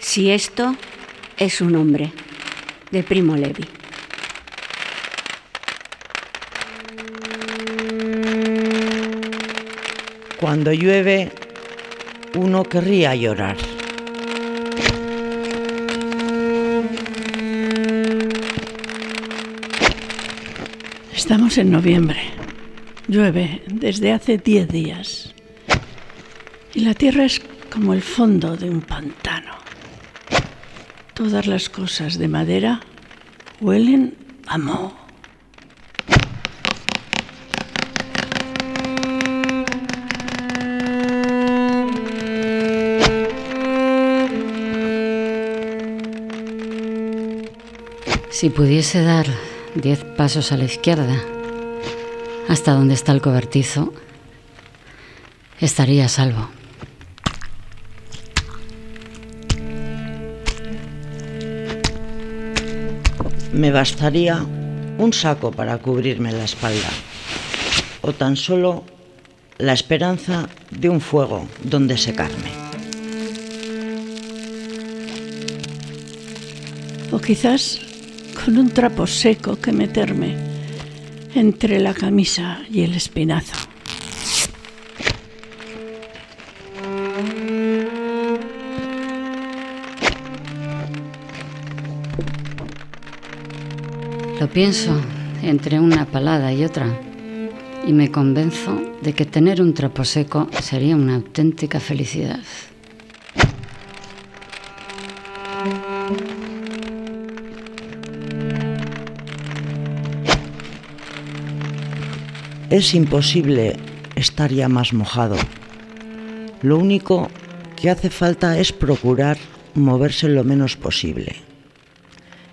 Si esto es un hombre, de Primo Levi. Cuando llueve, uno querría llorar. Estamos en noviembre. Llueve desde hace 10 días. Y la tierra es como el fondo de un pantano. Todas las cosas de madera huelen a moho. Si pudiese dar diez pasos a la izquierda, hasta donde está el cobertizo, estaría a salvo. Me bastaría un saco para cubrirme la espalda, o tan solo la esperanza de un fuego donde secarme. O quizás con un trapo seco que meterme entre la camisa y el espinazo. Lo pienso entre una palada y otra y me convenzo de que tener un trapo seco sería una auténtica felicidad. Es imposible estar ya más mojado. Lo único que hace falta es procurar moverse lo menos posible.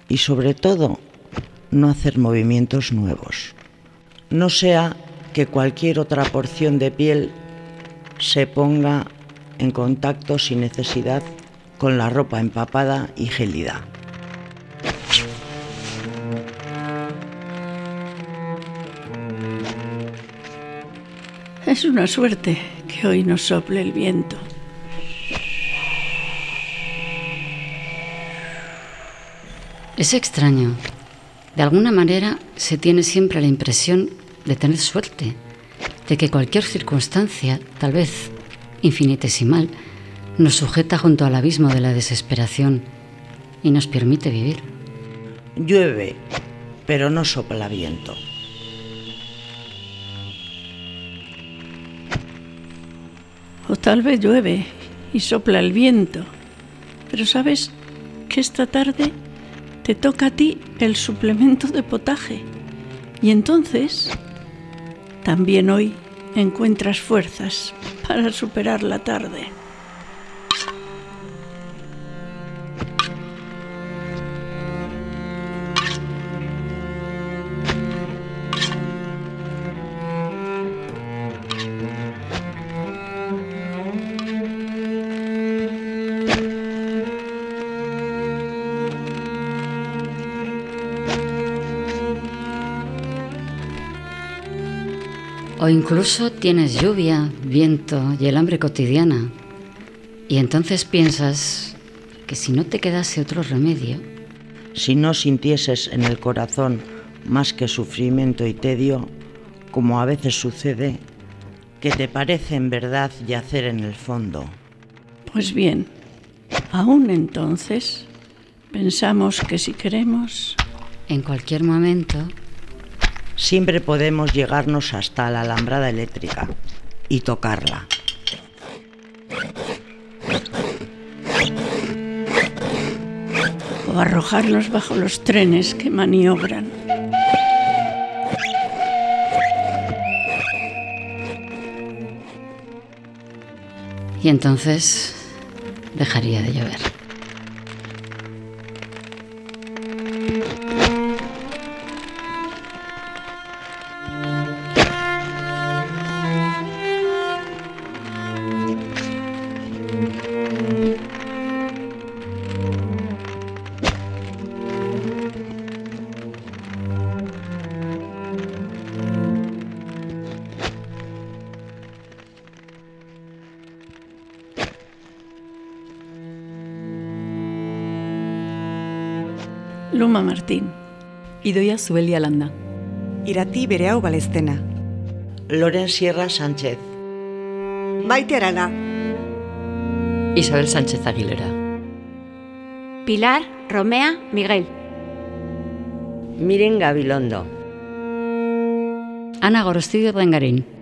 Y sobre todo, no hacer movimientos nuevos. No sea que cualquier otra porción de piel se ponga en contacto sin necesidad con la ropa empapada y gélida. Es una suerte que hoy nos sople el viento. Es extraño. De alguna manera se tiene siempre la impresión de tener suerte, de que cualquier circunstancia, tal vez infinitesimal, nos sujeta junto al abismo de la desesperación y nos permite vivir. Llueve, pero no sopla viento. O tal vez llueve y sopla el viento. Pero sabes que esta tarde te toca a ti el suplemento de potaje. Y entonces, también hoy encuentras fuerzas para superar la tarde. O incluso tienes lluvia, viento y el hambre cotidiana. Y entonces piensas que si no te quedase otro remedio, Si no sintieses en el corazón más que sufrimiento y tedio, como a veces sucede, que te parece en verdad yacer en el fondo. Pues bien, aún entonces pensamos que si queremos, en cualquier momento, Siempre podemos llegarnos hasta la alambrada eléctrica y tocarla. o arrojarnos bajo los trenes que maniobran. y entonces dejaría de llover. Luma Martín. Idoia Zubelia Landa. Irati bere hau balestena. Loren Sierra Sánchez. Maite Arana. Isabel Sánchez Aguilera. Pilar Romea Miguel. Miren Gabilondo. Ana Gorostillo Rengarín.